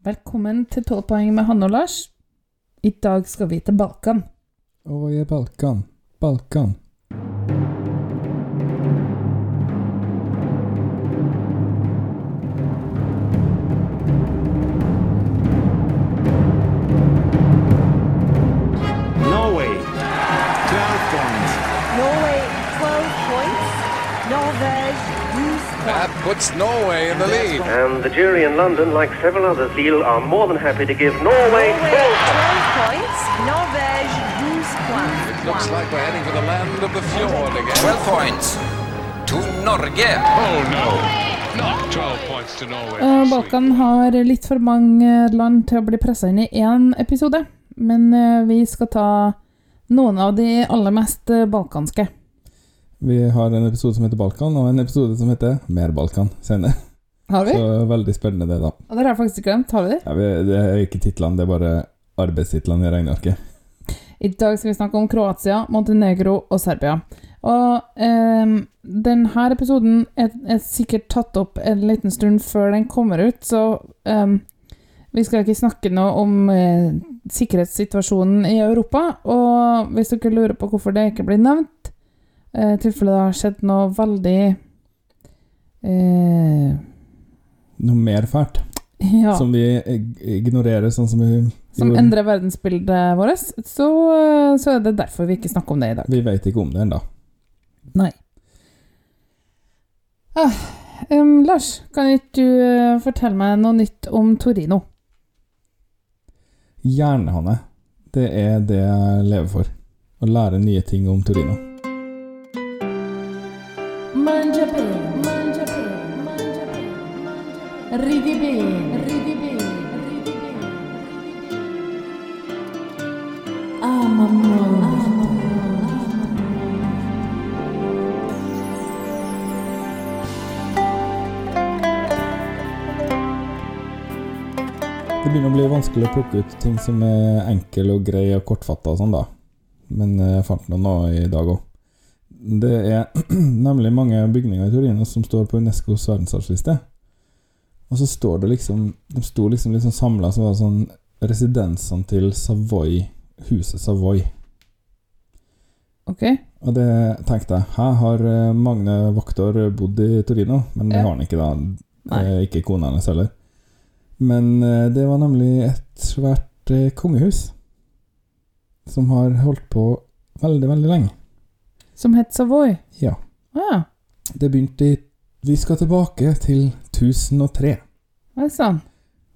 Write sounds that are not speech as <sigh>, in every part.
Velkommen til 12 poeng med Hanne og Lars. I dag skal vi til Balkan. Hva er Balkan? Balkan. And the jury in London, like several others, Lille are more than happy to give Norway Norway 12 points. 12 points. Norvège 12 points. It looks like we're heading for the land of the fjord again. 12 points to Norge. Oh no, not 12 points to Norway. Eh, Balkan har litt for mange land til å bli pressa inn i én episode, men eh, vi skal ta noen av de aller mest eh, balkanske. Vi har en episode som heter Balkan, og en episode som heter Mer Balkan senere. Har vi? Så veldig spennende, det, da. Og det har jeg faktisk glemt. Har vi det? Ja, vi, det er ikke titlene, det er bare arbeidstitlene i regnearket. I dag skal vi snakke om Kroatia, Montenegro og Serbia. Og eh, denne episoden er, er sikkert tatt opp en liten stund før den kommer ut, så eh, vi skal ikke snakke noe om eh, sikkerhetssituasjonen i Europa. Og hvis dere lurer på hvorfor det ikke blir nevnt, eh, i tilfelle det har skjedd noe veldig eh, Noe mer fælt, ja, som vi ignorerer, sånn som vi som endrer verdensbildet vårt, så, så er det derfor vi ikke snakker om det i dag. Vi vet ikke om det ennå. Nei. Ah, um, Lars, kan ikke du eh, fortelle meg noe nytt om Torino? Gjerne, Hanne. Det er det jeg lever for. Å lære nye ting om Torino. Det begynner å bli vanskelig å plukke ut ting som er enkel og grei og kortfatta og sånn, da. Men eh, jeg fant noe nå i dag òg. Det er <clears throat> nemlig mange bygninger i Torino som står på Unescos verdensarvsliste. Og så står det liksom De sto liksom litt sånn samla, så var det sånn Residensene til Savoy, huset Savoy. Ok, Og det tenkte jeg Her har eh, Magne Vaktor bodd i Torino, men det Ja. har han ikke, da. Nei. Ikke kona hennes heller. Men eh, det var nemlig et svært eh, kongehus som har holdt på veldig, veldig lenge. som het Savoy. Ja. Ah, Det begynte i Vi skal tilbake til 1003. det er sant.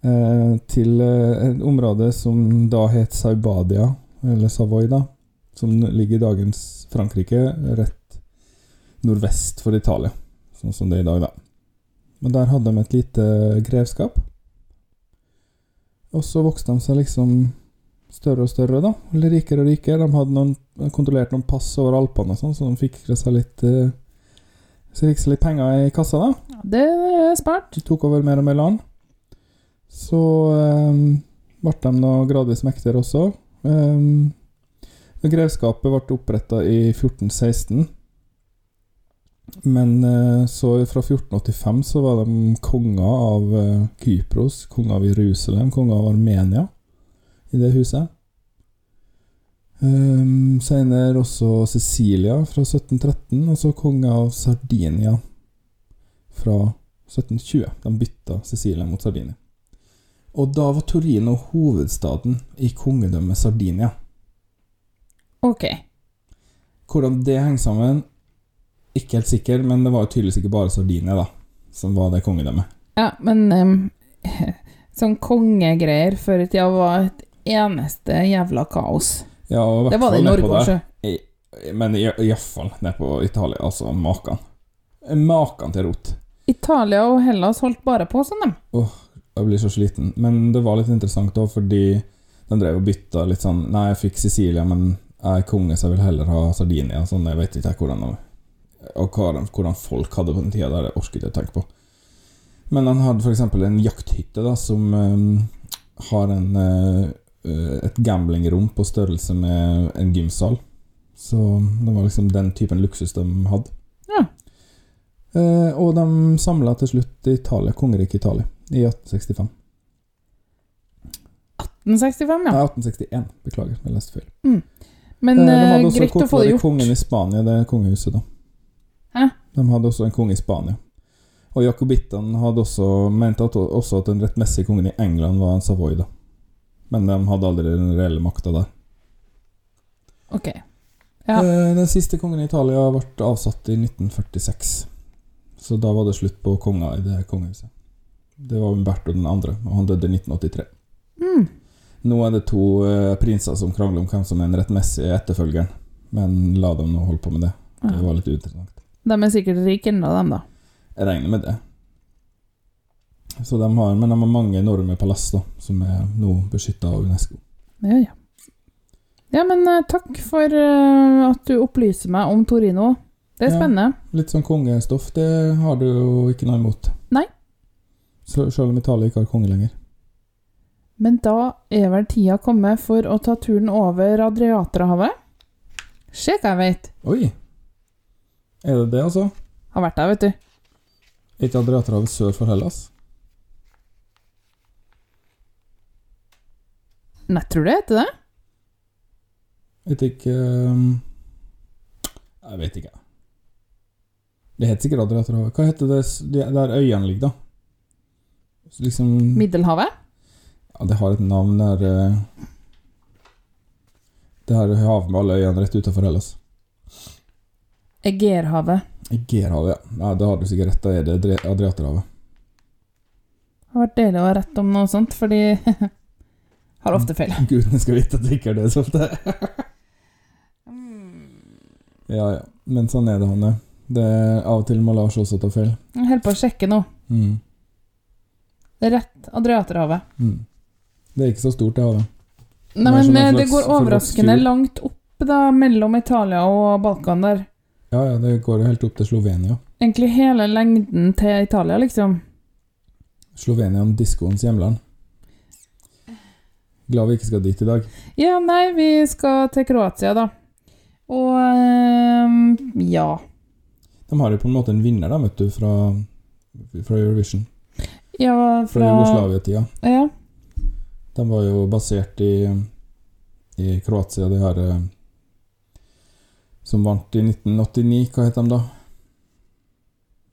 Eh, til eh, et område som da het Saubadia, eller Savoy, da. Som ligger i dagens Frankrike, rett nordvest for Italia. Sånn som det er i dag, da. Men der hadde de et lite grevskap. Og så vokste de seg liksom større og større, da. Eller rikere og rikere. De hadde noen, kontrollert noen pass over Alpene og sånn, så de fikk seg litt uh, Så fikk seg litt penger i kassa, da. Det er smart. De tok over mer og mer land. Så um, ble de nå gradvis mektigere også. Um, grevskapet ble oppretta i 1416. Men eh, så fra 1485 så var de konger av eh, Kypros, konger av Jerusalem, konger av Armenia i det huset. Um, senere også Sicilia fra 1713, og så konge av Sardinia fra 1720. De bytta Sicilia mot Sardinia. Og da var Torino hovedstaden i kongedømmet Sardinia. Ok. Hvordan det henger sammen, ikke helt sikker, men det var jo tydeligvis ikke bare Sardinia da, som var det kongedømmet. Ja, men um, <laughs> sånn kongegreier før i tida var et eneste jævla kaos. Ja, og i Det var det i Norge også. Men iallfall nede på Italia. Altså maken. Maken til rot. Italia og Hellas holdt bare på sånn, dem. Jeg blir så sliten. Men det var litt interessant da, fordi den drev og bytta litt sånn Nei, jeg fikk Sicilia, men jeg er konge, så jeg vil heller ha Sardinia. Sånn, jeg vet ikke hvordan Og hvordan, folk hadde på den tida der, det orket jeg å tenke på. Men han hadde f.eks. en jakthytte da, som eh, har en, eh, et gamblingrom på størrelse med en gymsal. Så det var liksom den typen luksus de hadde. Ja. Eh, og de samla til slutt Italia, kongeriket Italia i 1865. 1865, Nei, ja. 1861. Beklager, jeg leste feil. Men Eh, de eh, greit å få det gjort. kongen i Spania, det kongehuset, da. Hæ? De hadde også en konge i Spania. Og jakobittene hadde også ment at, også at den rettmessige kongen i England var en Savoy, da. Men de hadde aldri den reelle makta der. Ok. Ja. Eh, Den siste kongen i Italia ble avsatt i 1946. Så da var det slutt på konger i det kongehuset. Det var Umberto den andre, og han døde i 1983. Mm. Nå er det to eh, prinser som krangler om hvem som er den rettmessige etterfølgeren. Men la dem nå holde på med det. Det var litt uinteressant. De er sikkert rike ennå, dem, da. Jeg regner med det. Så de har, men de har mange enorme palass da, som er nå beskytta av UNESCO. Ja, ja. Ja, men eh, takk for eh, at du opplyser meg om Torino. Det er Ja. spennende. Litt sånn kongestoff, det har du jo ikke noe imot. Nei. Selv om Italia ikke har konge lenger. Men da er vel tida kommet for å ta turen over Adriaterhavet? Se hva jeg vet. Oi! Er det det, altså? Har vært der, vet du. Er ikke Adriaterhavet sør for Hellas? Nei, tror du det heter det? Vet ikke um, Jeg vet ikke. Det heter sikkert Adriaterhavet. Hva heter det der øyene ligger, da? Liksom Middelhavet? Ja, det har et navn der eh, Det her havet med alle øyene rett utenfor Hellas. Egerhavet. Egerhavet, ja. ja. Da har du sikkert rett. Er det er Adriaterhavet. Det har vært deilig å ha rett om noe sånt, fordi <laughs> har ofte feil. <laughs> Gudene skal vite at det ikke er det så ofte. <laughs> ja, ja. Men sånn er det, Hanne. Det er Av og til må Lars også ta feil. Jeg holder på å sjekke nå. Mm. Det rett Adriaterhavet. Mm. Det er ikke så stort, det havet. Nei, men eh, det går overraskende langt opp da, mellom Italia og Balkan der. Ja, ja, det går jo helt opp til Slovenia. Egentlig hele lengden til Italia, liksom. Slovenia om diskoens hjemland. Glad vi ikke skal dit i dag. Ja, nei, vi skal til Kroatia, da. Og ehm, ja. De har jo på en måte en vinner, da, vet du, fra, fra Eurovision. Ja, Fra fra Jugoslavia-tida. Ja. De var jo basert i, i Kroatia, de her eh, Som vant i 1989. Hva het de da?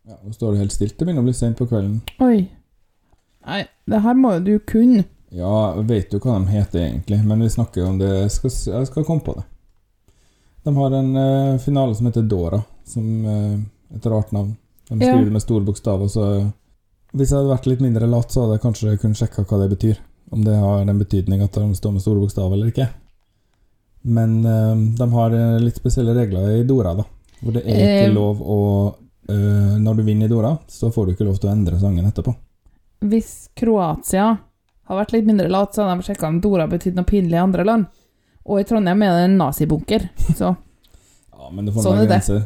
Ja, Nå står det helt stilt. Det begynner å bli sent på kvelden. Oi. Nei, det her må jo du kunne. Ja, jeg vet jo hva de heter egentlig, men vi snakker om det Jeg skal, jeg skal komme på det. De har en uh, finale som heter Dora, som uh, et rart navn. De skriver det med store bokstaver, så Hvis jeg hadde vært litt mindre lat, så hadde jeg kanskje kunnet sjekke hva det betyr. Om det har den betydning at de står med store bokstaver eller ikke. Men eh, de har eh, litt spesielle regler i Dora, da. Hvor det er ikke Eh. lov å Når du vinner i Dora, så får du ikke lov til å endre sangen etterpå. Hvis Kroatia har vært litt mindre lat, så hadde de sjekka om Dora betydde noe pinlig i andre land. Og i Trondheim er det en nazibunker, så <laughs> Ja, men det får Sånn er er det.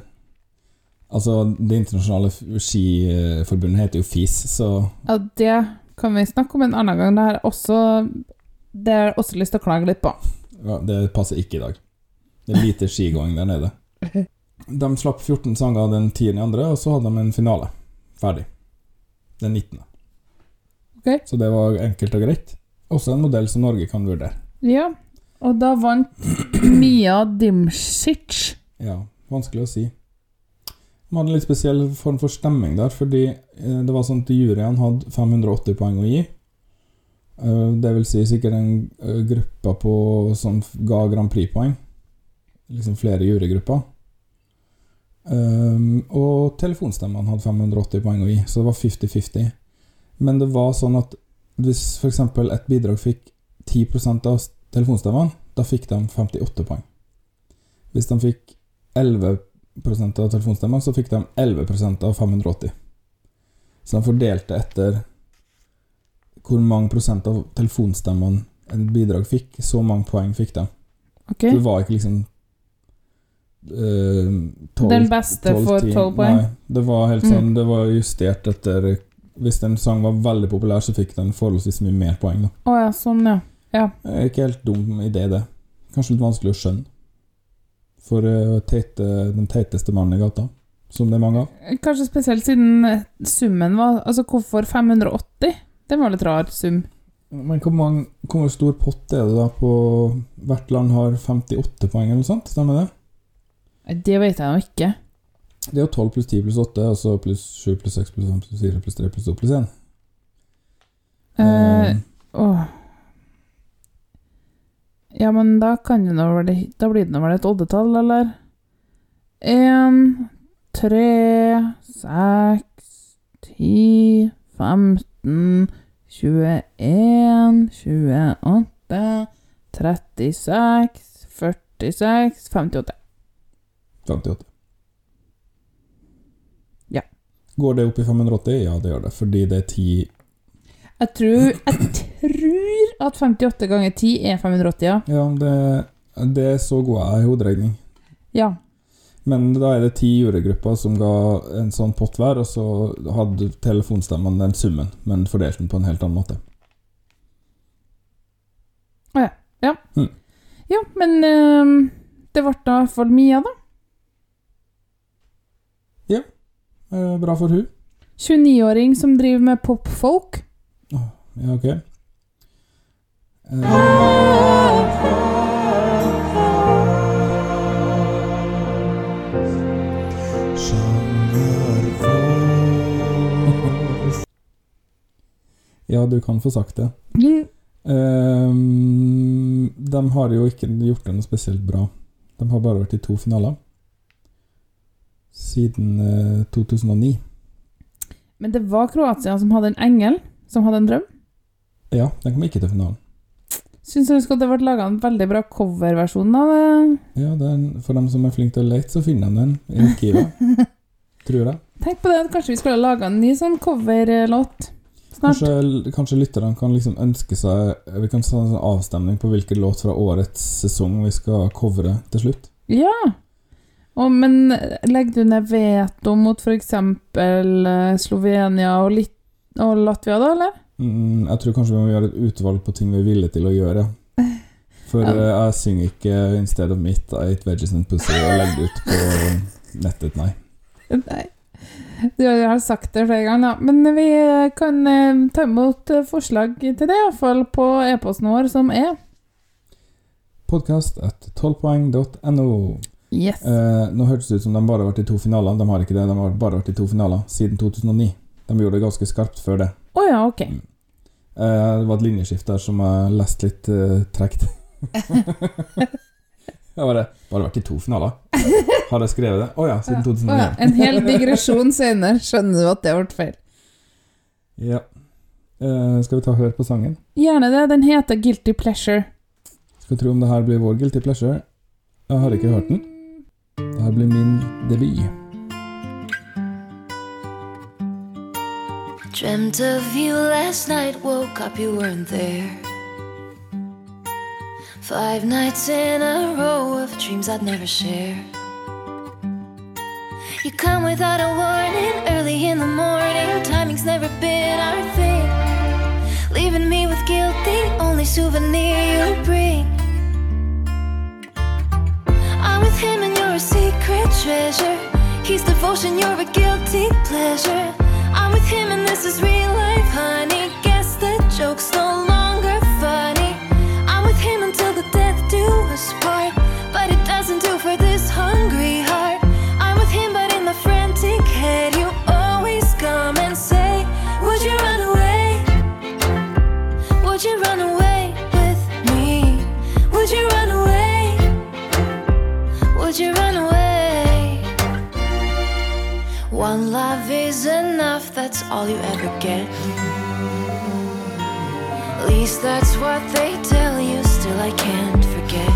Altså, Det internasjonale skiforbundet heter jo FIS, så ja, det kan vi snakke om en annen gang. Det har også Det har jeg også lyst til å klage litt på. Ja, det passer ikke i dag. Det er lite skigåing der nede. De slapp 14 sanger den 10. andre, og så hadde de en finale. Ferdig. Den 19. Okay. Så det var enkelt og greit. Også en modell som Norge kan vurdere. Ja, og da vant Mia Dimsic. Ja, vanskelig å si. De hadde en litt spesiell form for stemming der, fordi eh, det var sånn at juryen hadde 580 poeng å gi. Eh, Det vil si sikkert en eh, gruppe på som ga Grand Prix-poeng. Liksom flere jurygrupper. Um, og telefonstemmene hadde 580 poeng å gi, så det var 50-50. Men det var sånn at hvis f.eks. et bidrag fikk 10% av telefonstemmene, da fikk de 58 poeng. Hvis de fikk 11% av telefonstemmene, så fikk de 11% av 580. Så de fordelte etter hvor mange prosent av telefonstemmene en bidrag fikk, så mange poeng fikk de. Okay. Så det var ikke liksom uh, 12, Den beste får 10. 12 poeng. Nei, det var helt Mm. sånn Det var justert etter Hvis en sang var veldig populær, så fikk den forholdsvis mye mer poeng. Da. Å ja, sånn, ja. ja. Ikke helt dum idé, det. Kanskje litt vanskelig å skjønne. For uh, teite, den teiteste mannen i gata, som det er mange av. Kanskje spesielt siden summen var Altså, hvorfor 580? Det var litt rar sum. Men hvor mange Hvor stor pott er det da på Hvert land har 58 poeng eller noe sånt, stemmer det? Det vet jeg nå ikke. Det er jo 12 pluss 10 pluss 8, altså pluss 7 pluss 6 pluss 5 pluss 4 pluss 3 pluss 2 pluss 1. Eh, åh. Ja, men da kan det nå være Da blir det nå vel et oddetall, eller? Én, tre, seks, ti, 15, 21, 28, 36, 46, 58. 58. Ja. Går det opp i 580? Ja, det gjør det, fordi det er 10 Jeg tror, jeg tror at 58 ganger 10 er 580, ja. Ja, det, det er så god jeg er i hoderegning. Ja. Men da er det ti jurygrupper som ga en sånn pott hver, og så hadde telefonstemmene den summen, men fordelte den på en helt annen måte. Ja, men øh, det ble da i hvert fall Mia, da. Eh, bra for hun. 29-åring som driver med popfolk. Ja, ok. Eh, Ja, du kan få sagt det. Ehm, de har jo ikke gjort det noe spesielt bra. De har bare vært i to finaler. Siden uh, 2009. Men det var Kroatia som hadde en engel, som hadde en drøm. Ja, den kom ikke til finalen. Syns du det ble laga en veldig bra coverversjon av det? Ja, den, For dem som er flinke til å lete, så finner de den i arkivet. <laughs> tror jeg. Tenk på det, at kanskje vi skulle ha laga en ny sånn coverlåt snart. Kanskje, kanskje lytterne kan liksom ønske seg Vi kan ta en sånn avstemning på hvilken låt fra årets sesong vi skal covre til slutt. Ja. Og, men legger du ned veto mot f.eks. Slovenia og, Lit og Latvia, da, eller? Mm, jeg tror kanskje vi må gjøre et utvalg på ting vi er villige til å gjøre. <laughs> For Ja. eh, jeg synger ikke 'Instead of meat, I ate veggies and pussy' og legger det ut på <laughs> nettet, nei. Nei. <laughs> Du har sagt det flere ganger, da. Men vi kan eh, ta imot eh, forslag til det, iallfall på e-posten vår, som er Podkast at 12poeng.no. Yes. Eh, nå hørtes det ut som de bare har vært i to finaler. De har ikke det, de har bare vært i to finaler siden 2009. De gjorde det ganske skarpt før det. Oh, ja, ok. Eh, det var et linjeskift der som jeg leste litt eh, tregt. <laughs> <laughs> jeg bare Bare vært i to finaler? Har jeg skrevet det? Å ja, siden 2009. Oh, ja. En hel digresjon senere skjønner du at det ble feil. Ja. Uh, skal vi ta og høre på sangen? Gjerne det. Den heter Guilty Pleasure. Skal vi tro om det her blir vår guilty pleasure. Jeg har ikke hørt den. Det her blir min debut. Dreamt of you last night, woke up, you weren't there. Five nights in a row of dreams I'd never share. Come without a warning, early in the morning. Timing's never been our thing. Leaving me with guilt, the only souvenir you bring. I'm with him and you're a secret treasure. He's devotion, you're a guilty pleasure. I'm with him and this is real life, honey. Guess the joke's no longer all you ever get. At least that's what they tell you, still I can't forget.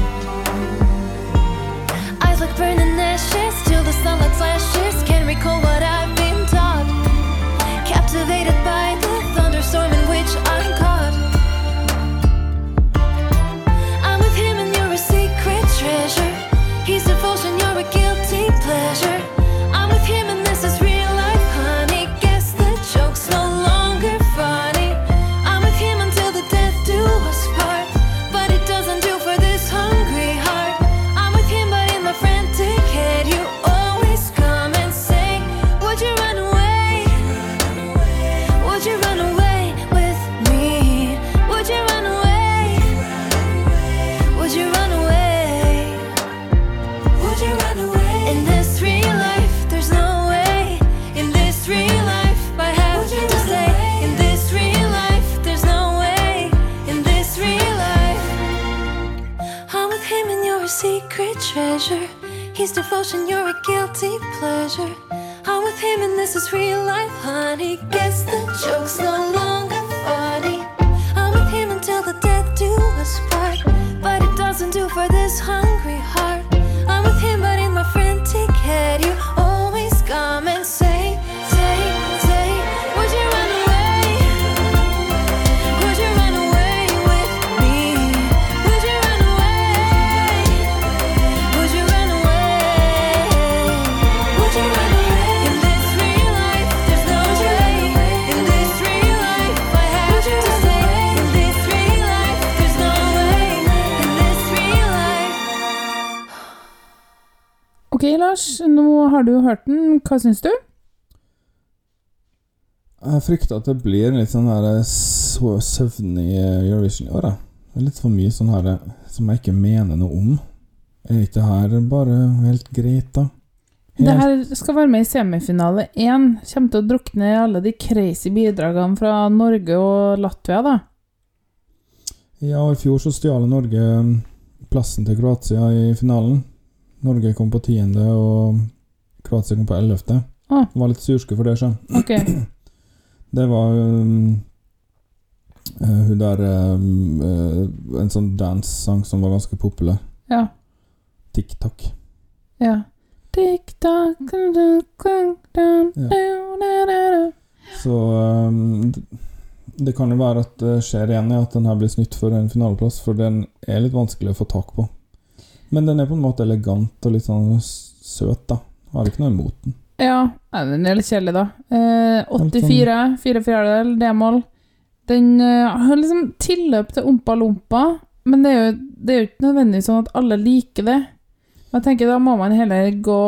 Eyes like burning ashes, till the sunlight flashes. Can't recall what I've been taught. Captivated Hva syns du? Jeg frykter at det blir litt sånn her så søvnig Eurovision i år. jeg. Litt for mye sånn her som jeg ikke mener noe om. Er ikke det her bare helt greit, da? Det her skal være med i semifinale én. Kommer til å drukne i alle de crazy bidragene fra Norge og Latvia, da. Ja, i fjor så stjal Norge plassen til Kroatia i finalen. Norge kom på tiende, og Kroatia kom på ellevte. Ah. Var litt surske for det, sjøl. Okay. <clears throat> Det var um, eh, hun der um, eh, En sånn dance-sang som var ganske populær. Ja. TikTok. ja. Tick-tock, Så um, det kan jo være at det skjer igjen, at den her blir snytt for en finaleplass, for den er litt vanskelig å få tak på. Men den er på en måte elegant og litt sånn søt, da. Har ikke noe imot den. Ja, den er litt kjedelig, da. Eh, sånn- 84, fire fjerdedel, d-moll. Den eh, har liksom tilløp til Ompa Lompa, men det er, jo, det er jo ikke nødvendigvis sånn at alle liker det. Jeg tenker Da må man heller gå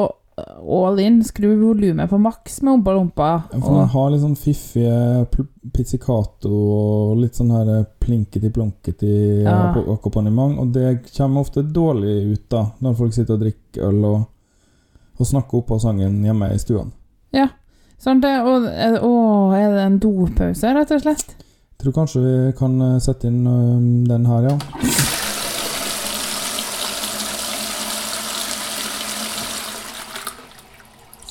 all in, skru volumet på maks med Ompa Lompa. Ja, For den har litt sånn fiffige pizzicato og litt sånn her plinketi-plonketi Ja. akkompagnement, og det kommer ofte dårlig ut da, når folk sitter og drikker øl og, og snakker oppå sangen hjemme i stuene. sånn det, og, det- er det en dopause, rett og slett? Jeg Tror kanskje vi kan eh, sette inn den her, ja.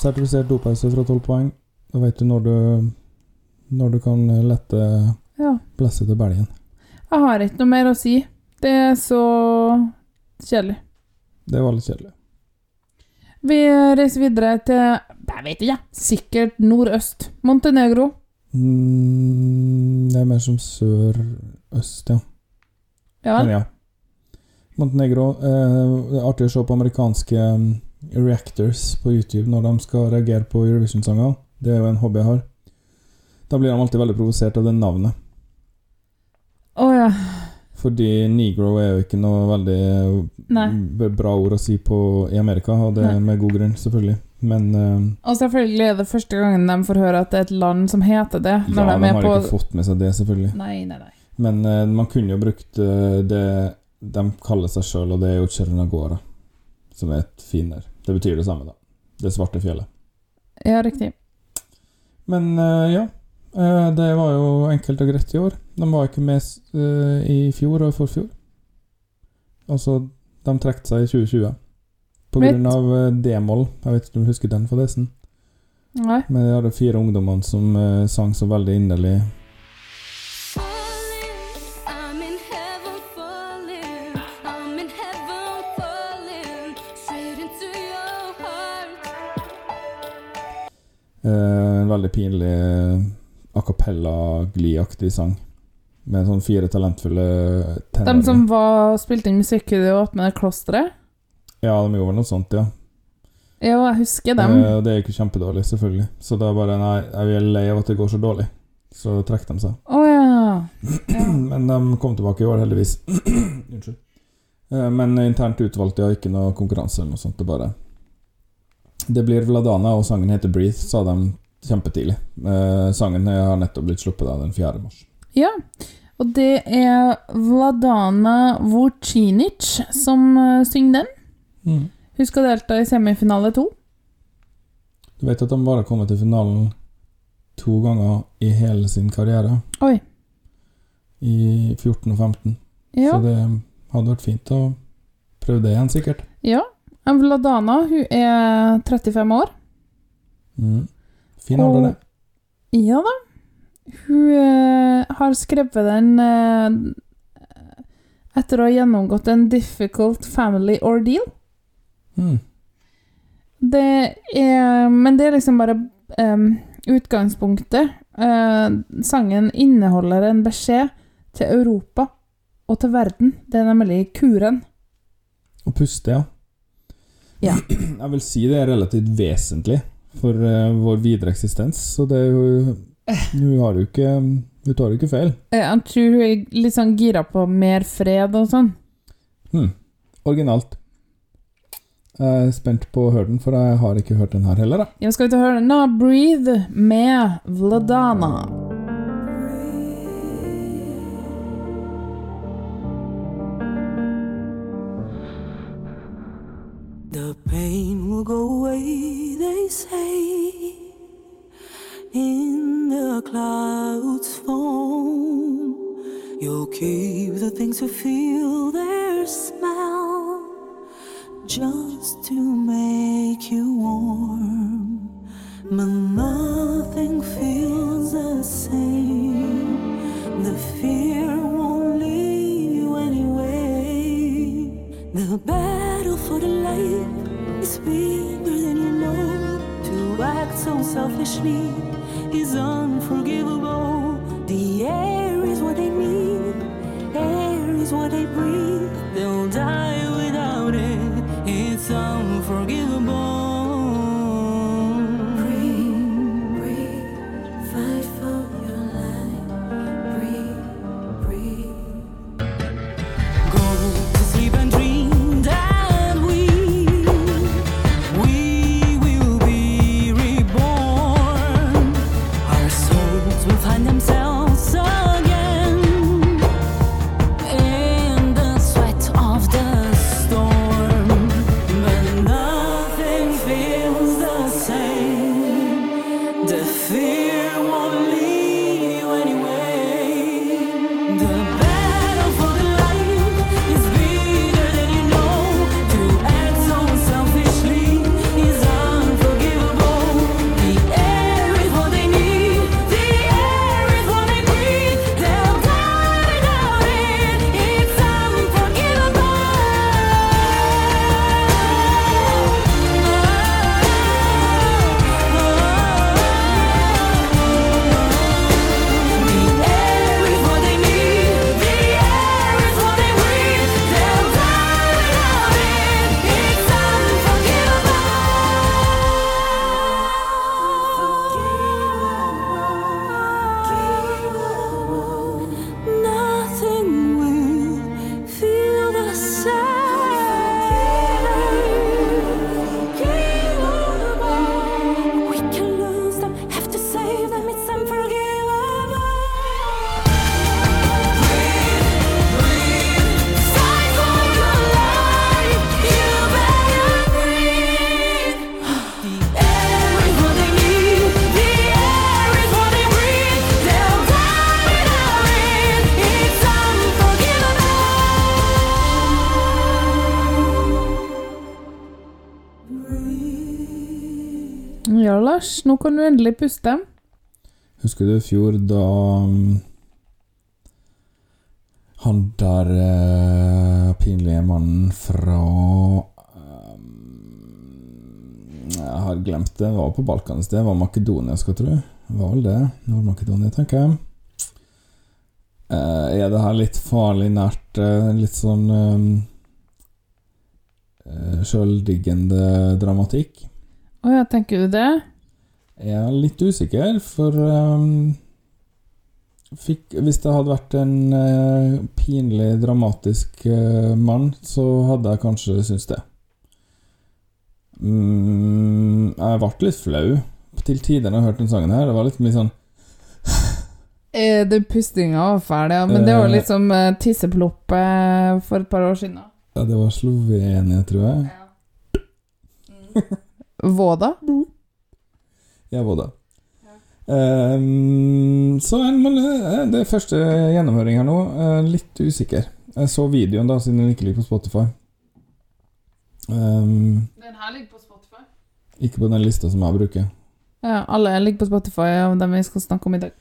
Sertifisert dopause fra 12 poeng. Da vet du når du når du kan lette Ja. blæsset til belgen. Jeg har ikke noe mer å si. Det er så kjedelig. Det var litt kjedelig. Vi reiser videre til Jeg vet ikke, sikkert nordøst. Montenegro. Mm, det er mer som sør-øst, ja. Ja vel? ja. Montenegro. Eh, det er artig å se på amerikanske mm, reactors på YouTube når de skal reagere på Eurovision-sanger. Det er jo en hobby jeg har. Da blir de alltid veldig provosert av det navnet. Å ja. Fordi negro er jo ikke noe veldig Nei. bra ord å si på i Amerika, og det er med god grunn, selvfølgelig. Men uh, Og selvfølgelig er det første gangen de får høre at det er et land som heter det. ja, de de har på ikke fått med seg det, selvfølgelig. Nei, nei, nei. Men uh, man kunne jo brukt uh, det de kaller seg sjøl, og det er jo Chernagora, som er et finere. Det betyr det samme, da. Det svarte fjellet. Ja, riktig. Men ja. Eh, det var jo enkelt og greit i år. De var ikke med eh, i fjor og forfjor. Altså, de trakk seg i 2020. På grunn av eh, D-moll. Jeg vet ikke om du husker den, fadesen? Nei. Men de hadde fire ungdommer som sang så veldig inderlig. Eh, en veldig pinlig a cappella-gliaktig sang. Med sånn fire talentfulle De som var spilte inn musikkvideo med det klosteret. Ja, de gjorde noe sånt, ja. Ja, jeg husker dem. Eh, det er jo ikke kjempedårlig, selvfølgelig. Så da bare Nei, jeg er lei av at det går så dårlig. Så trekk de seg. Å ja. <clears throat> ja. Men de kom tilbake i år, heldigvis. <clears throat> Unnskyld. Eh, Men internt utvalgte jeg ikke noe konkurranse eller noe sånt. Det bare Det blir Vladana, og sangen heter 'Breathe', sa de kjempetidlig. Eh, Sangen har nettopp blitt sluppet da, den 4. mars. ja. Og det er Vladana Vucinic som uh, synger den. Hun skal delta i semifinale to. Du vet at de bare har kommet til finalen to ganger i hele sin karriere. Oi. I 14 og 15. Ja. Så det hadde vært fint å prøve det igjen, sikkert. Ja. Vladana hun er 35 år. Mm. Fin alder, det. Ja da. Hun uh, har skrevet den uh, etter å ha gjennomgått en difficult family ordeal. Mm. Det er Men det er liksom bare um, utgangspunktet. Uh, sangen inneholder en beskjed til Europa og til verden. Det er nemlig kuren. Å puste, ja. Ja. <clears throat> Jeg vil si det er relativt vesentlig for eh, vår videre eksistens, så det er jo Hun har jo ikke Hun tar jo ikke feil. Eh, Jeg tror hun er litt sånn gira på mer fred og sånn. Hmm. Originalt. Jeg er spent på å høre den, for jeg har ikke hørt den her heller. Da. Ja, skal vi ta høre den, da? 'Breathe' med Vladana. The pain will go away, say. In the clouds foam, you'll keep the things you feel their smell, just to make you warm. But nothing feels the same. The fear won't leave you anyway. The battle for the life is bigger so selfishly is unforgivable. The air is what they need, air is what they breathe. Lars, nå kan du endelig puste. Husker du i fjor da um, han der uh, pinlige mannen fra um, Jeg har glemt det. Var på Balkan et sted. Var Makedonia, skal jeg tro. Var vel det. Nord-Makedonia, tenker jeg. Uh, er det her litt farlig nært uh, litt sånn um, uh, sjøldiggende dramatikk? Å ja, tenker du det? Jeg er litt usikker, for um, fikk, Hvis det hadde vært en uh, pinlig dramatisk uh, mann, så hadde jeg kanskje syntes det. Mm, jeg ble litt flau til tider når jeg hørte den sangen her. Det var litt mye sånn <sighs> Eh, det pustinga var fæl, ja. Men det var litt som uh, tisseplopp eh, for et par år siden. Ja, det var Slovenia, tror jeg. Våda? Jeg var det. Um, så eh, det er første gjennomhøring her nå. Eh, litt usikker. Jeg så videoen, da, siden den ikke ligger på Spotify. Um, Den her ligger på Spotify. ikke på den lista som jeg bruker. Ja, alle ligger på Spotify og dem vi skal snakke om i dag.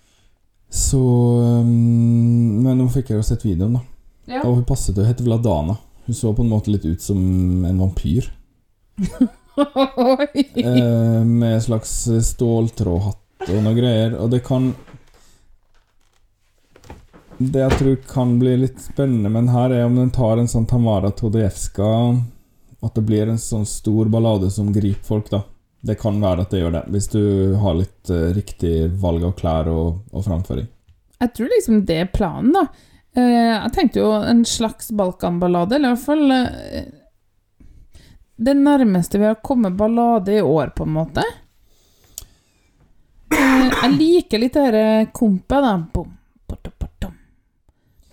Så um, Men nå fikk jeg jo sett videoen, da. Ja. Og hun passet til å hete Vladana. Hun så på en måte litt ut som en vampyr. <laughs> Eh, med en slags ståltrådhatt og noe greier. Og det kan Det jeg tror kan bli litt spennende men her, er om den tar en sånn Tamara Todejevska At det blir en sånn stor ballade som griper folk, da. Det kan være at det gjør det, hvis du har litt uh, riktig valg av klær og, og framføring. Jeg tror liksom det er planen, da. Uh, jeg tenkte jo en slags Balkan-ballade, eller i hvert fall eh, Det nærmeste vi har kommet ballade i år, på en måte. Eh, jeg liker litt det her kompet, da. Bom, bom, bom,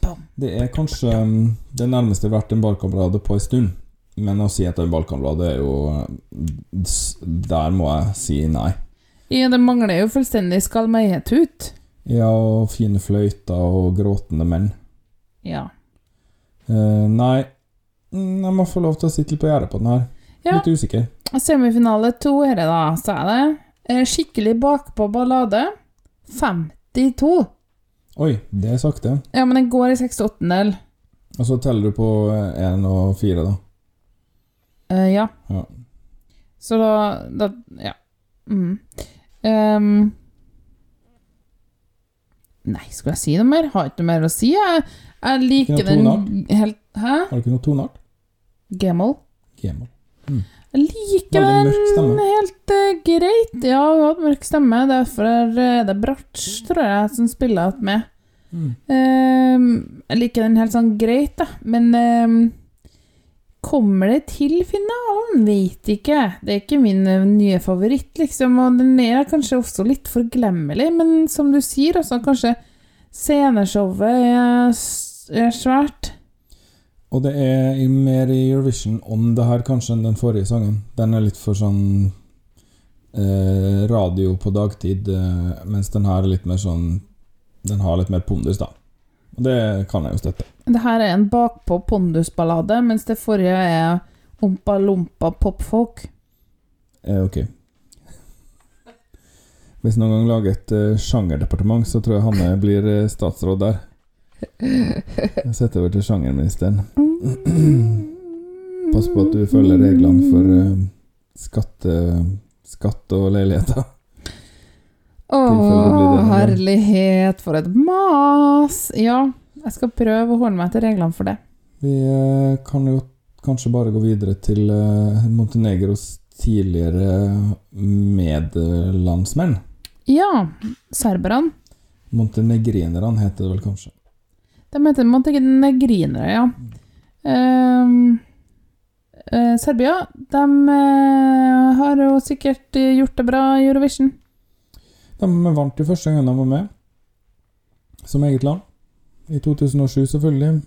bom. Det er kanskje um, det nærmeste vært en ballkamerade på en stund. Men å si at det er en ballkamerade, er jo uh, Der må jeg si nei. Ja, det mangler jo fullstendig skalmeietut. Ja, og fine fløyter og gråtende menn. Ja. Eh, nei, Mm, jeg må få lov til å sitte litt på gjerdet på den her. Ja. Litt usikker. Semifinale to her, da, sa jeg det. Eh, Skikkelig bakpå ballade. 52. Oi, det er sakte. Ja, men den går i 68-del. Og så teller du på én og fire, da. Uh, ja. Ja. Så da, da Ja. Mm. Um, nei, skal jeg si noe mer? Har ikke noe mer å si. Jeg, jeg liker den helt Hæ? Har du ikke noe toneart? Gemol? Liker den helt uh, greit. Ja, hun har hatt mørk stemme. Derfor er eh, det Bratsj, tror jeg, som spiller att med. Mm. Ehm, jeg liker den helt sånn greit, da. Men ehm, kommer det til finalen? Vet ikke. Det er ikke min eh, nye favoritt, liksom. Og den er kanskje også litt forglemmelig, men som du sier, altså, kanskje sceneshowet er, er svært. Og det er mer i Eurovision om det her kanskje enn den forrige sangen. Den er litt for sånn eh, radio på dagtid, eh, mens den her er litt mer sånn Den har litt mer pondus, da. Og det kan jeg jo støtte. Det her er en bakpå pondusballade, mens det forrige er ompa-lompa popfolk. Eh, ok. Hvis noen gang lager et eh, sjangerdepartement, så tror jeg Hanne blir eh, statsråd der. Jeg setter over til sjangerministeren. Pass på at du følger reglene for eh, skatte, skatt og leiligheter. Å, herlighet, for et mas! Ja, jeg skal prøve å holde meg til reglene for det. Vi eh, kan jo kanskje bare gå videre til eh, Montenegros tidligere medlandsmenn. Ja, serberne. Montenegrinerne heter det vel kanskje. De heter montenegrinere, ja. Um, uh, Serbia, de uh, har jo sikkert eh, gjort det bra i Eurovision. De vant jo første gang de var med, som eget land. I 2007, selvfølgelig,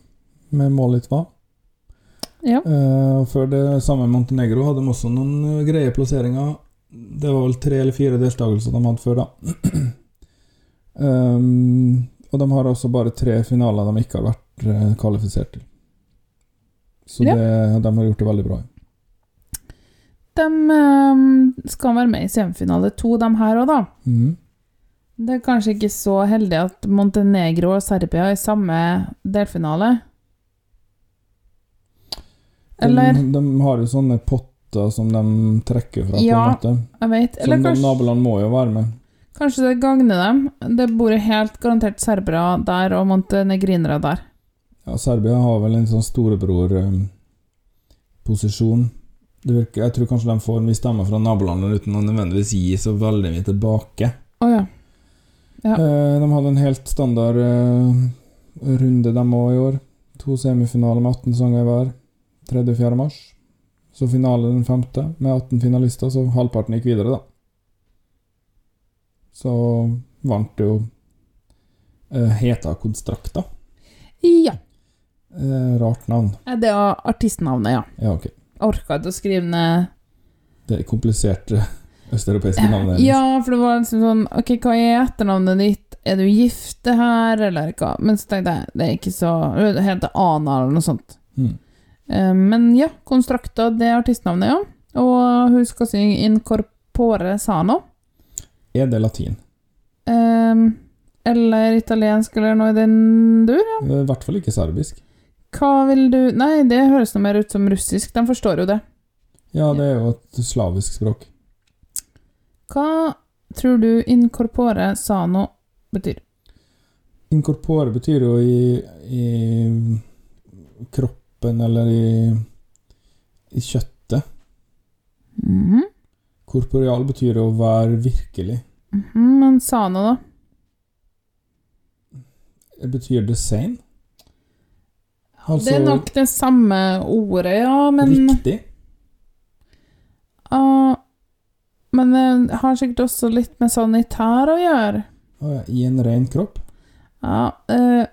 med mål Litva. Ja. Uh, før det samme Montenegro hadde de også noen greie plasseringer. Det var vel tre eller fire deltakelser de hadde før, da. um, <clears throat> og de har også bare tre finaler de ikke har vært eh, kvalifisert til. Så Ja. det, de har gjort det veldig bra. De ehm, skal være med i semifinale to, de her òg, da. Mm. Det er kanskje ikke så heldig at Montenegro og Serbia er i samme delfinale? Eller De, de har jo sånne potter som de trekker fra, Ja, på en måte. Jeg vet. Eller de kanskje, naboland må jo være med. Kanskje det gagner dem. Det bor helt garantert serbere der og montenegrinere der. Ja, Serbia har vel en sånn storebror-posisjon. Jeg tror kanskje de får mye stemmer fra nabolandene uten å nødvendigvis gi så veldig mye tilbake. Oh, ja. Ja. Eh, de hadde en helt standard eh, runde, de òg, i år. To semifinaler med 18 sanger hver. 3. og 4. mars. Så finale den femte, med 18 finalister, så halvparten gikk videre, da. Så vant jo eh, Heta Konstrakta. Ja. Eh, rart navn. Det er artistnavnet, ja. Ja, okay. Orka ikke å skrive ned Det er kompliserte <laughs> østeuropeiske navn. det er. Ja, for det var liksom sånn Ok, hva er etternavnet ditt? Er du gift det her, eller hva? Men så tenkte jeg, det er ikke så Det heter Ana, eller noe sånt. Mm. Men ja, Konstrakta, det er artistnavnet, ja. Og hun skal synge Incorpore Sano. Er det latin? Um, eller italiensk, eller noe i den dur. Ja. I hvert fall ikke serbisk. Hva vil du Nei, det høres noe mer ut som russisk. De forstår jo det. Ja, det er jo et slavisk språk. Hva tror du incorpore sano betyr? Incorpore betyr jo i, i kroppen eller i, i kjøttet. Mhm. Korporeal betyr å være virkelig. Mhm, Men sana, da? Det betyr the same. Altså det er nok det samme ordet, ja, men riktig. Uh, Men det har sikkert også litt med sanitær å gjøre. Uh, I en ren kropp. Ja Uh,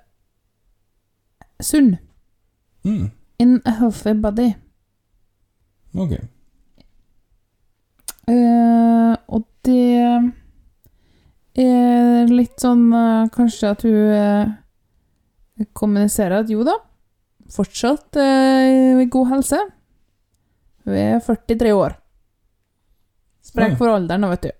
Sunn. Mm, In a healthy body. ok. Eh, og det er litt sånn eh, Kanskje at hun eh, kommuniserer at jo da, fortsatt i god helse. Hun er 43 år. Sprek for alderen, vet du.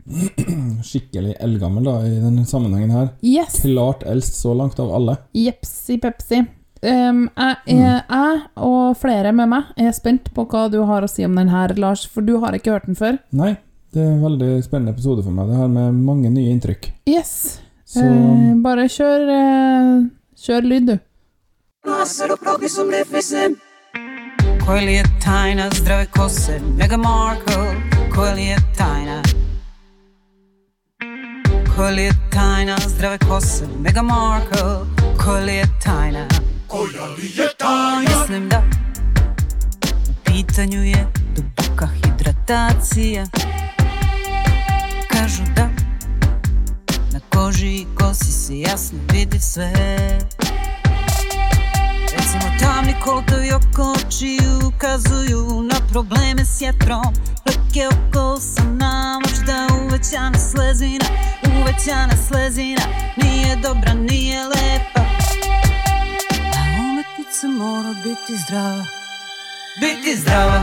<clears throat> Skikkelig eldgammel da, i denne sammenhengen her. Yes! Klart eldst så langt av alle. Jepsi pepsi. Um, jeg, er, jeg og flere med meg er spent på hva du har å si om den her, Lars, for du har ikke hørt den før. Nei, det er en veldig spennende episode for meg. Det her med mange nye inntrykk. Yes. Så Eh, bare kjør, eh, kjør lyd, du. Koje li je tajna zdrave kose mega Markle tajna Koja li je tajna? Mislim da U pitanju je duboka hidratacija. Kažu da Na koži i kosi se jasno vidi sve. Recimo tamni kolotovi oko očiju ukazuju na probleme s jetrom. Leke oko usana, možda uvećana slezina Uvećana slezina, nije dobra, nije lepa umetnica mora biti zdrava Biti zdrava,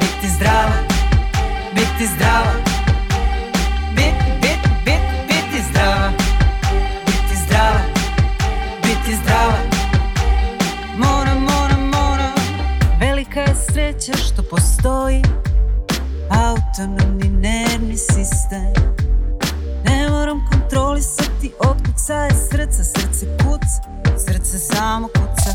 biti zdrava, biti zdrava. Biti, biti, biti, biti zdrava Biti zdrava, biti zdrava. Moram, moram, moram Velika je sreća što postoji. Autonomni nervni sistem. Ne moram kontrolisati otkucaje srca Srce kuca, srce samo kuca.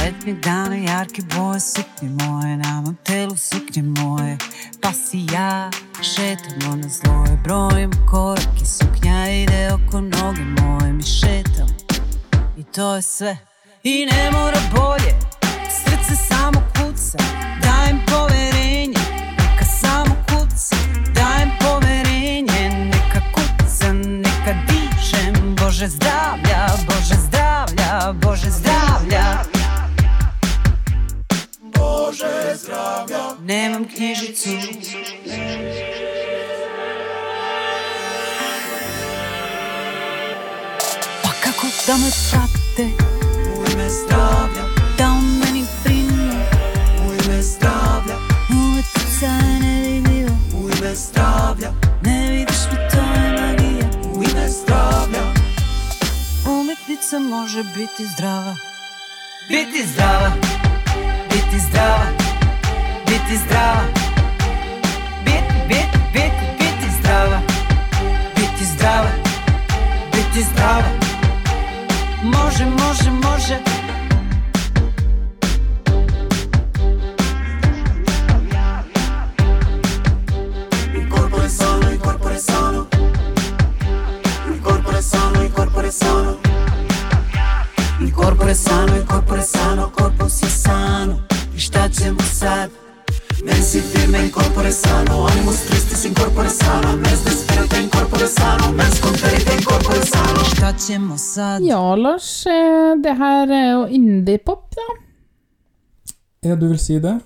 Letnje dane, jarke boje, suknje moje Na mom telu suknje moje. Pa si ja šetamo na zloje Brojim korake, suknja ide oko noge moje Mi šetamo i to je sve. I ne mora bolje. Srce samo kuca Bože zdravlja, Bože zdravlja Bože zdravlja. Bože zdravlja. Nemam knjižicu. Pa kako da me prate Umetnica može biti zdrava. Biti zdrava. Biti zdrava. Biti zdrava. Biti, biti, biti, biti zdrava. Biti zdrava. Biti zdrava. Može, može, može Ja, Lars, eh, det her er jo indie-pop, da. Ja, du vil si det?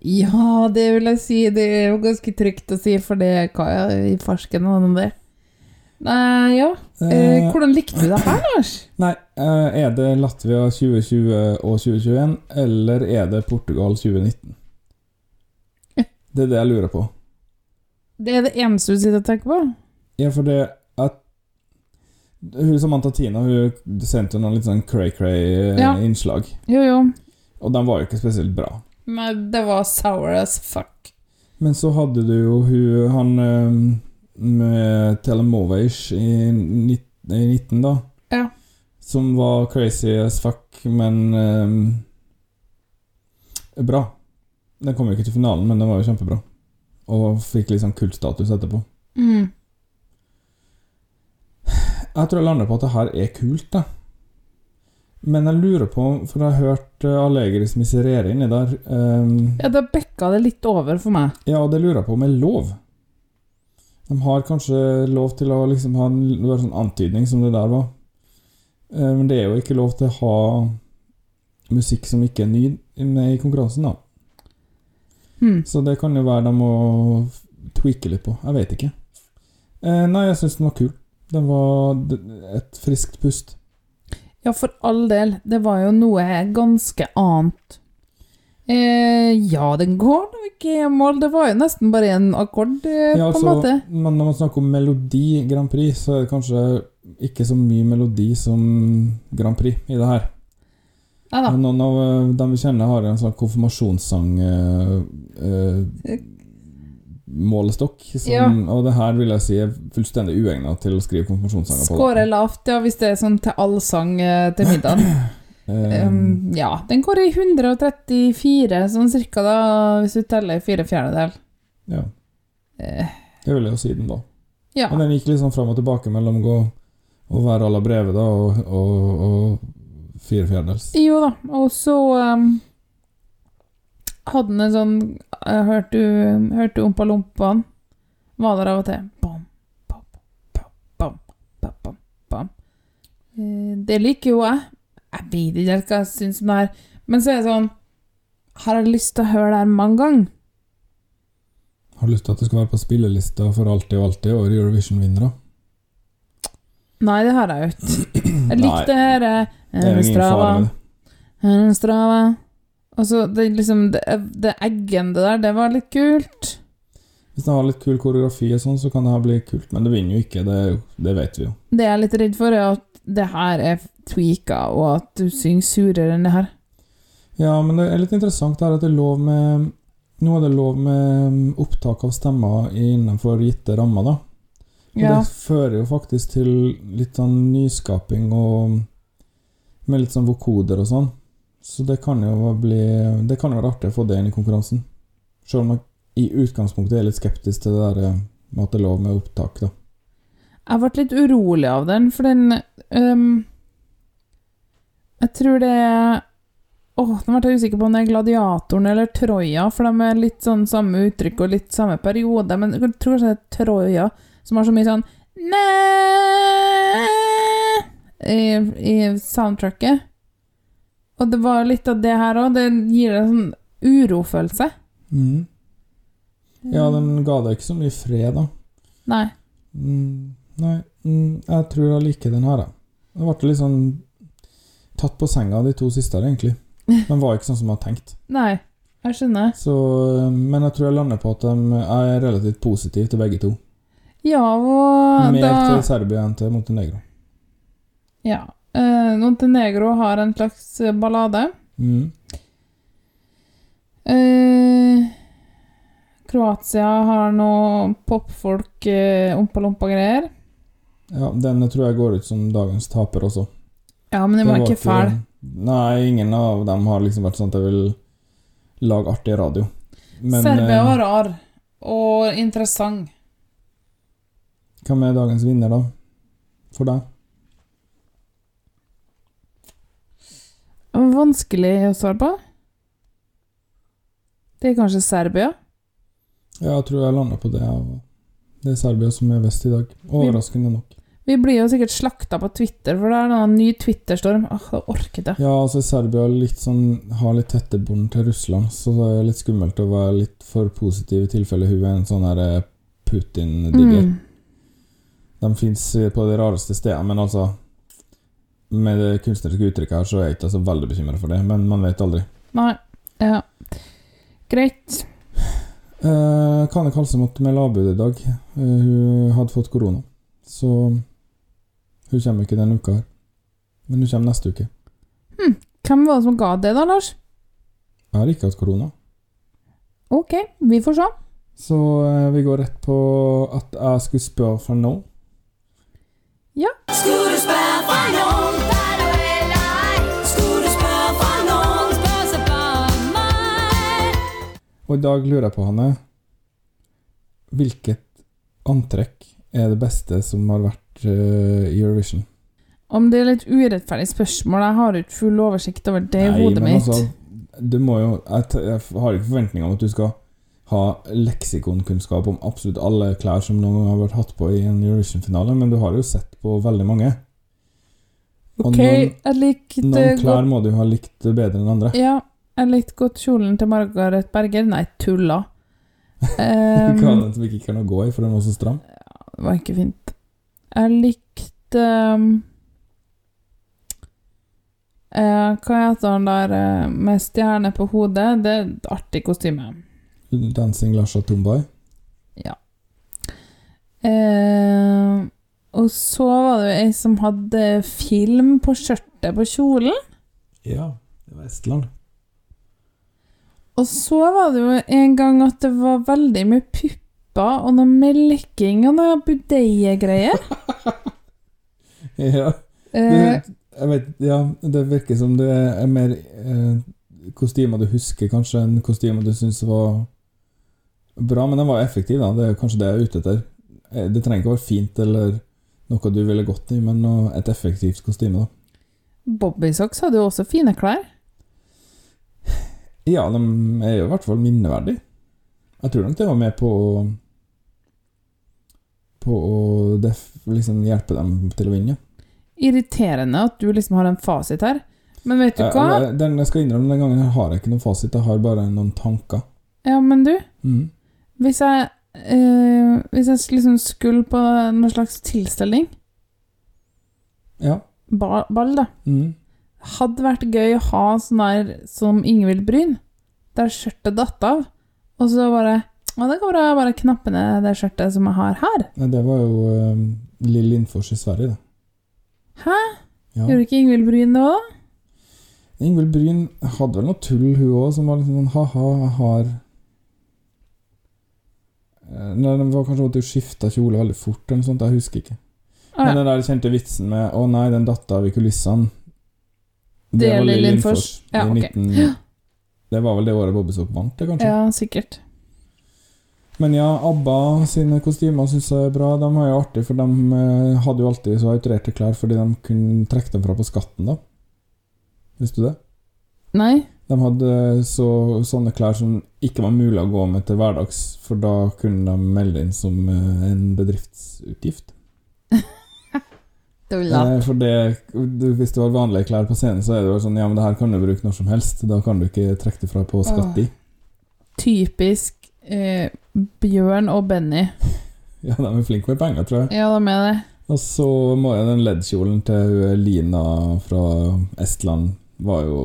Ja, det vil jeg si. Det er jo ganske trygt å si, for det hva er i farsken og det. Nei, ja. Eh, Eh, hvordan likte du det her, Lars? <clears throat> Nei, eh, er det Latvia 2020 og 2021, eller er det Portugal 2019? Det er det jeg lurer på. Det er det eneste du sitter og tenker på? Ja, for det at Hun Samantha Tina hun sendte jo noen litt sånn cray-cray Ja. eh, innslag, Jo, jo. og de var jo ikke spesielt bra. Men det var sour as fuck. Men så hadde du jo hun Han eh, med Telemovage i, nitt- i 19, da. Ja. Som var crazy as fuck, men um, bra. Den kom jo ikke til finalen, men den var jo kjempebra. Og fikk litt sånn kultstatus etterpå. Mm. Jeg tror jeg lander på at det her er kult, da. Men jeg lurer på, for jeg har hørt uh, Allegris miserere inni der um, Ja, da bekka det litt over for meg. Ja, og det lurer jeg på om er lov. De har kanskje lov til å liksom ha en sånn antydning som det der var. Eh, Men det er jo ikke lov til å ha musikk som ikke er ny med i konkurransen, da. Hmm. Så det kan jo være de må tweake litt på. Jeg vet ikke. Eh, nei, jeg syns den var kul. Den var et friskt pust. Ja, for all del. Det var jo noe ganske annet. Eh, ja, den går nå ikke i mål. Det var jo nesten bare en akkord, eh, Ja, på en altså, måte. men når man snakker om Melodi Grand Prix, så er det kanskje ikke så mye melodi som Grand Prix i det her. Ja da. Noen av eh, dem vi kjenner, har en sånn konfirmasjonssang eh, eh, Målestokk. Som, Ja. Og det her vil jeg si er fullstendig uegnet til å skrive konfirmasjonssanger på. Skårer lavt, ja, hvis det er sånn til allsang eh, til middagen. <clears throat> Eh, Um, ja, den går i 134, sånn cirka, da, hvis du teller fire fjerdedel. ja, Eh, det vil jeg jo si den da. ja. Men den gikk liksom fram og tilbake mellom å være à la brevet da, og, og, og fire fjerdedels. Jo da, og så um, hadde den en sånn jeg Hørte du, hørte du Ompa Lompaen? Var der av og til. Bom, bom, bom, bom, bom, bom. Eh, Det liker jo jeg. Jeg vet ikke helt hva jeg syns om det her. Men så er det sånn Har jeg lyst til å høre det her mange ganger? Har du lyst til at det skal være på spillelista for alltid og alltid over Eurovision-vinnere? Nei, det har jeg ikke. Jeg <clears throat> likte det her eh, Det jo ingen Strava. Eh, Strava. Og så det, liksom, det, det eggende der, det var litt kult. Hvis det har litt kul koreografi og sånn, så kan det her bli kult, men det vinner jo ikke, det, det vet vi jo. Det jeg er litt redd for, er at det her er tweaka, og at du synger surere enn det her. Ja, men det er litt interessant her at det er lov med Nå er det lov med opptak av stemmer innenfor gitte rammer, da. Og Ja. det fører jo faktisk til litt sånn nyskaping og med litt sånn vokoder og sånn. Så det kan jo bli Det kan være artig å få det inn i konkurransen. Selv om jeg i utgangspunktet er litt skeptisk til det der eh, med at det er lov med opptak, da. Jeg ble litt urolig av den, for den um, Jeg tror det er Åh, nå ble jeg usikker på om det er Gladiatoren eller Troja, for de er litt sånn samme uttrykk og litt samme periode, men jeg tror kanskje det er Troja som har så mye sånn i, i soundtracket. Og det var litt av det her òg. Det gir en sånn urofølelse. Mm. Ja, den ga deg ikke så mye fred, da. Nei. Mm, nei, mm, jeg tror jeg liker den her, jeg. Jeg ble litt sånn tatt på senga de to siste her, egentlig. <laughs> Den var ikke sånn som jeg hadde tenkt. Nei. Jeg skjønner. Så, men jeg tror jeg lander på at de er relativt positiv til begge to. Ja, og Mer da til Serbia enn til Montenegro. Ja. Eh, Montenegro har en slags eh, ballade. Mm. Uh, Kroatia har noe popfolk, eh, ompa-lompa-greier. Ja, den tror jeg går ut som dagens taper også. Ja, men den Det var ikke fæl. Nei, ingen av dem har liksom vært sånn at jeg vil lage artig radio. Men Serbia var rar og interessant. hvem er dagens vinner, da? For deg? Vanskelig å svare på. Det er kanskje Serbia? Ja, jeg tror jeg landa på det. Det er Serbia som er vest i dag. Overraskende nok. Vi blir jo sikkert slakta på Twitter, for det er en ny Twitter-storm. Åh, det orket jeg. Ja, altså Serbia litt sånn, har litt tette bånd til Russland, så det er litt skummelt å være litt for positiv i tilfelle hun er en sånn eh, Putin-digger. Mm. De fins på de rareste stedene, men altså Med det kunstneriske uttrykket her, så er jeg ikke så veldig bekymra for det, men man vet aldri. Nei. Ja. Greit. Eh, Kane Kalse måtte med lavbud i dag. Eh, hun hadde fått korona. Så hun kommer ikke denne uka her. Men hun kommer neste uke. Hvem var det som ga det, da, Lars? Jeg har ikke hatt korona. Ok, vi får se. Så eh, vi går rett på at jeg skulle spørre for nå. Ja. Skulle du spørre for noen? Og i dag lurer jeg på, Hanne Hvilket antrekk er det beste som har vært eh, i Eurovision? Om det er litt urettferdig spørsmål, jeg har ikke full oversikt over det i hodet men mitt. altså Du må jo jeg, jeg har ikke forventninger om at du skal ha leksikonkunnskap om absolutt alle klær som noen gang har vært hatt på i en Eurovision-finale, men du har jo sett på veldig mange. Og Ok, noen, jeg likte noen klær må du ha likt bedre enn andre. Ja, jeg likte godt kjolen til Margaret Berger. Nei, tulla. Hva Um, den som ikke kan gå i, for den var så stram? Ja, det var ikke fint. Jeg likte um, eh, Hva heter han der eh, med stjerne på hodet? Det er et artig kostyme. Dancing Lasha Tumbai. Eh, og så var det ei som hadde film på skjørtet på kjolen. Ja, det var Estland. Og så var det jo en gang at det var veldig mye pupper og noe melking og noe budeie-greier. <laughs> Ja. Eh, jeg vet, ja, det virker som det er mer eh, kostymer du husker, kanskje, enn kostymer du syns var bra. Men den var effektiv, da. Det er kanskje det jeg er ute etter. Eh, Det trenger ikke være fint eller noe du ville gått i, men et effektivt kostyme, da. Bobbysocks hadde jo også fine klær. Ja, de er jo i hvert fall minneverdige. Jeg tror nok det var med på På å liksom hjelpe dem til å vinne. Irriterende at du liksom har en fasit her. Men vet du hva? jeg, den, jeg skal innrømme, den gangen her har jeg ikke noen fasit, jeg har bare noen tanker. Ja, men du, mm. hvis jeg eh, Hvis jeg liksom skulle på noen slags tilstelning, Ja. ba ball, da, Mhm. Hadde vært gøy å ha sånn der som Ingvild Bryn, der skjørtet datt av, og så bare Å, det går bra, jeg bare knappe ned det skjørtet som jeg har her. Nei, det var jo um, Lill Lindfors i Sverige, det. Hæ? Ja. Gjorde ikke Ingvild Bryn det òg? Ingvild Bryn hadde vel noe tull, hun òg, som var liksom sånn ha-ha, jeg har Eh, Nei, det var kanskje at hun skifta kjole veldig fort, eller noe sånt, jeg husker ikke. Ah, Men den der kjente vitsen med 'Å nei, den datt av i kulissene', Det var Lill Lindfors. Ja, i 19... <laughs> Det var vel det året Bobby Sock vant, det, kanskje? ja, sikkert. Men ja, ABBA sine kostymer syns jeg er bra. De var jo artige, for de eh, hadde jo alltid så autorerte klær fordi de kunne trekke dem fra på skatten, da. Visste du det? Nei? De hadde så, sånne klær som ikke var mulig å gå med til hverdags, for da kunne de melde inn som eh, en bedriftsutgift. <laughs> Tulla. Eh, For det, hvis du har vanlige klær på scenen, så er det jo sånn Ja, men det her kan du bruke når som helst. Da kan du ikke trekke det fra på skatt i. Typisk eh, Bjørn og Benny. <laughs> Ja, de er flinke med penger, tror jeg. Ja, de er det. Og så må jeg den LED-kjolen til Lina fra Estland var jo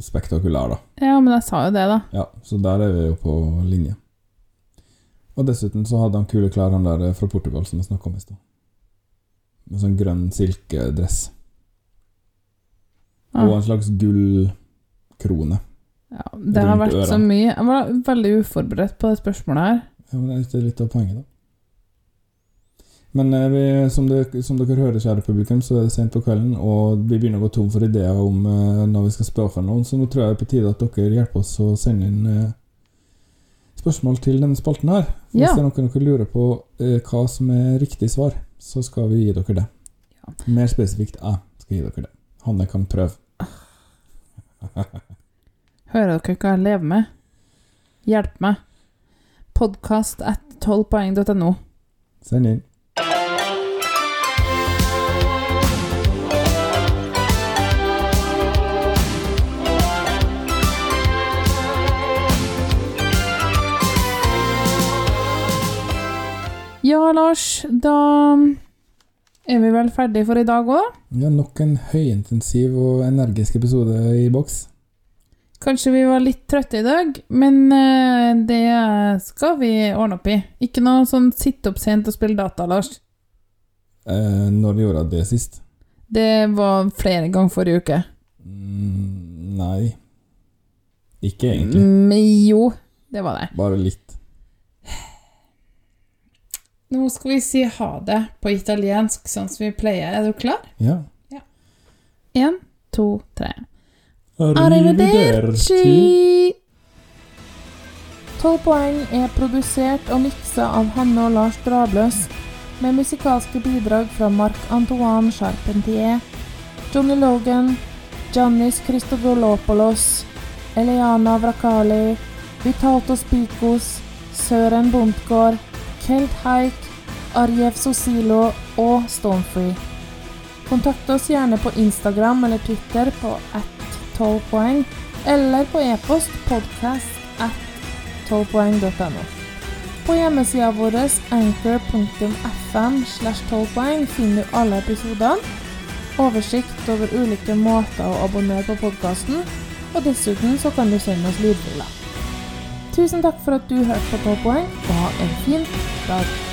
spektakulær, da. Ja, men jeg sa jo det, da. Ja, så der er vi jo på linje. Og dessuten så hadde han kule klær, han der fra Portugal som jeg snakka om i stad. Med sånn grønn silkedress. Ja. Og en slags gullkrone. Ja, det har vært vært så mye. Jeg var veldig uforberedt på det spørsmålet her. Ja, men det er litt av poenget, da. Men eh, vi, som, dere, som dere hører, kjære publikum, så er det sent på kvelden, og vi begynner å gå tom for ideer om eh, når vi skal spørre for noen, så nå tror jeg det er på tide at dere hjelper oss å sende inn eh, spørsmål til denne spalten her. Hvis Ja. det er noen dere lurer på eh, hva som er riktig svar, så skal vi gi dere det. Mer spesifikt jeg skal gi dere det. Hanne kan prøve. <laughs> Hører dere hva jeg lever med? Hjelp meg. Podkast at 12poeng.no. Send inn. Lars, da Er vi vel ferdig for i dag òg? Ja, nok en høyintensiv og energisk episode i boks. Kanskje vi var litt trøtte i dag, men eh, det skal vi ordne opp i. Ikke noe sånn sitte opp sent og spille data, Lars. Eh, når gjorde det sist? Det var flere ganger forrige uke. Mm, nei. Ikke egentlig. Mm, jo, det var det. Bare litt. Nå skal vi si ha det på italiensk, sånn som vi pleier. Er du klar? Ja. Én, to, tre. Arrivederci. Tolv poeng er produsert og miksa av Hanne og Lars Drabløs, med musikalske bidrag fra Marc-Antoine Charpentier, Johnny Logan, Giannis Christodolopoulos, Eliana Vrakali, Vitalto Spikos, Søren Bondtgård, Kelt Haik, Arjev Sosilo og Stonefree. Kontakt oss gjerne på Instagram eller Twitter på at 12 poeng, eller på e-post podcast at 12poeng.no. På hjemmesida vår anchor.fm slash 12 poeng finner du alle episodene, oversikt over ulike måter å abonnere på podkasten, og dessuten så kan du sende oss lydbilder. Tusen takk for at du hørte på 12 poeng, og ha en fin dag.